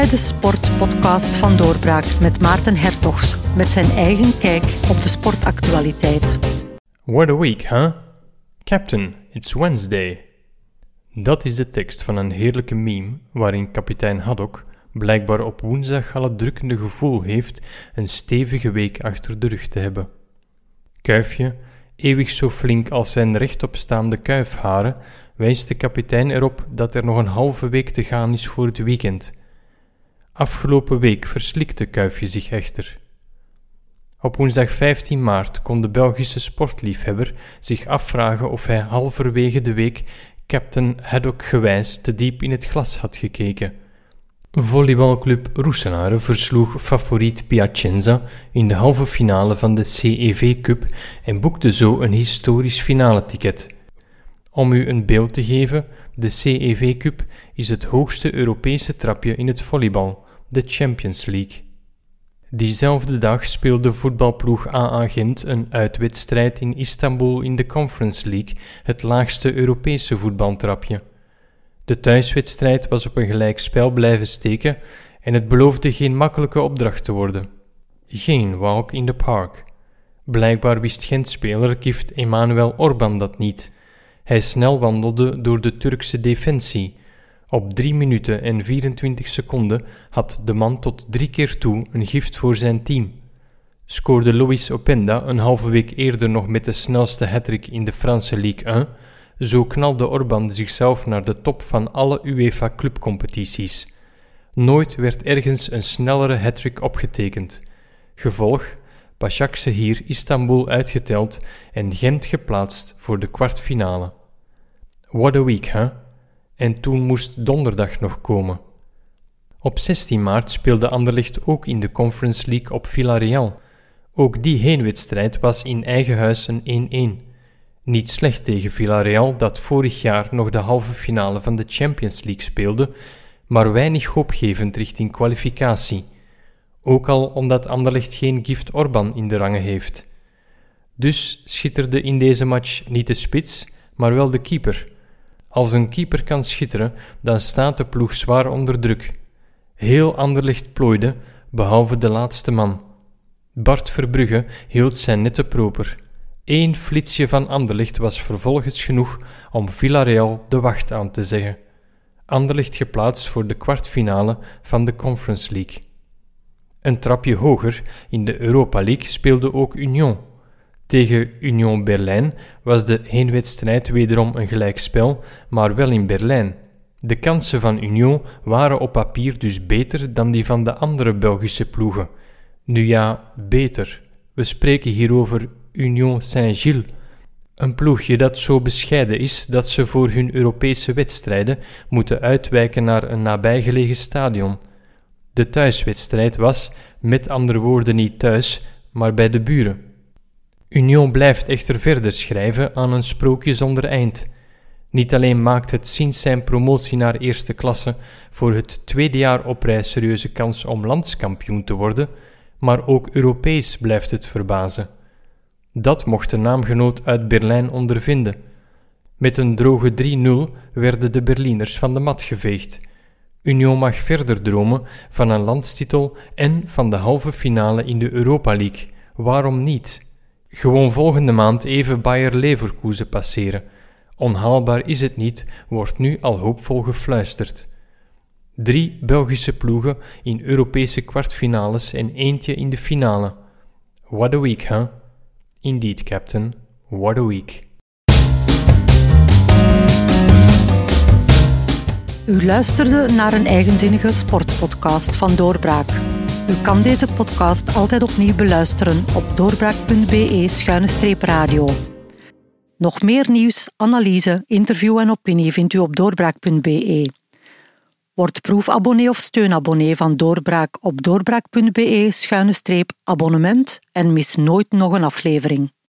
bij de sportpodcast van Doorbraak met Maarten Hertogs met zijn eigen kijk op de sportactualiteit. What a week, huh? Captain, it's Wednesday. Dat is de tekst van een heerlijke meme waarin kapitein Haddock blijkbaar op woensdag al het drukkende gevoel heeft een stevige week achter de rug te hebben. Kuifje, eeuwig zo flink als zijn rechtopstaande kuifharen, wijst de kapitein erop dat er nog een halve week te gaan is voor het weekend. Afgelopen week verslikte Kuifje zich echter. Op woensdag 15 maart kon de Belgische sportliefhebber zich afvragen of hij halverwege de week Captain Haddock gewijs te diep in het glas had gekeken. Volleybalclub Roesenaren versloeg favoriet Piacenza in de halve finale van de CEV Cup en boekte zo een historisch finale ticket. Om u een beeld te geven, de CEV Cup is het hoogste Europese trapje in het volleybal, de Champions League. Diezelfde dag speelde voetbalploeg AA Gent een uitwedstrijd in Istanbul in de Conference League, het laagste Europese voetbaltrapje. De thuiswedstrijd was op een gelijk spel blijven steken en het beloofde geen makkelijke opdracht te worden. Geen walk in the park. Blijkbaar wist Gent-speler Kift Emanuel Orban dat niet. Hij snel wandelde door de Turkse defensie. Op 3 minuten en 24 seconden had de man tot drie keer toe een gift voor zijn team. Scoorde Luis Openda een halve week eerder nog met de snelste hattrick in de Franse Ligue 1, zo knalde Orban zichzelf naar de top van alle UEFA clubcompetities. Nooit werd ergens een snellere hattrick opgetekend. Gevolg: Başakşehir hier Istanbul uitgeteld en Gent geplaatst voor de kwartfinale. What a week, hè? Huh? En toen moest donderdag nog komen. Op 16 maart speelde Anderlecht ook in de Conference League op Villarreal. Ook die heenwedstrijd was in eigen huis een 1-1. Niet slecht tegen Villarreal, dat vorig jaar nog de halve finale van de Champions League speelde, maar weinig hoopgevend richting kwalificatie. Ook al omdat Anderlecht geen Gift Orban in de rangen heeft. Dus schitterde in deze match niet de spits, maar wel de keeper. Als een keeper kan schitteren, dan staat de ploeg zwaar onder druk. Heel Anderlecht plooide, behalve de laatste man. Bart Verbrugge hield zijn nette proper. Eén flitsje van Anderlecht was vervolgens genoeg om Villarreal de wacht aan te zeggen. Anderlecht geplaatst voor de kwartfinale van de Conference League. Een trapje hoger, in de Europa League, speelde ook Union. Tegen Union Berlijn was de heenwedstrijd wederom een gelijkspel, maar wel in Berlijn. De kansen van Union waren op papier dus beter dan die van de andere Belgische ploegen. Nu ja, beter. We spreken hier over Union Saint-Gilles, een ploegje dat zo bescheiden is dat ze voor hun Europese wedstrijden moeten uitwijken naar een nabijgelegen stadion. De thuiswedstrijd was, met andere woorden, niet thuis, maar bij de buren. Union blijft echter verder schrijven aan een sprookje zonder eind. Niet alleen maakt het sinds zijn promotie naar eerste klasse voor het tweede jaar op rij serieuze kans om landskampioen te worden, maar ook Europees blijft het verbazen. Dat mocht de naamgenoot uit Berlijn ondervinden. Met een droge 3-0 werden de Berliners van de mat geveegd. Union mag verder dromen van een landstitel en van de halve finale in de Europa League. Waarom niet? Gewoon volgende maand even Bayer Leverkusen passeren. Onhaalbaar is het niet, wordt nu al hoopvol gefluisterd. Drie Belgische ploegen in Europese kwartfinales en eentje in de finale. What a week, huh? Indeed, Captain. What a week. U luisterde naar een eigenzinnige sportpodcast van Doorbraak. U kan deze podcast altijd opnieuw beluisteren op doorbraak.be-radio. Nog meer nieuws, analyse, interview en opinie vindt u op doorbraak.be. Word proefabonnee of steunabonnee van Doorbraak op doorbraak.be-abonnement en mis nooit nog een aflevering.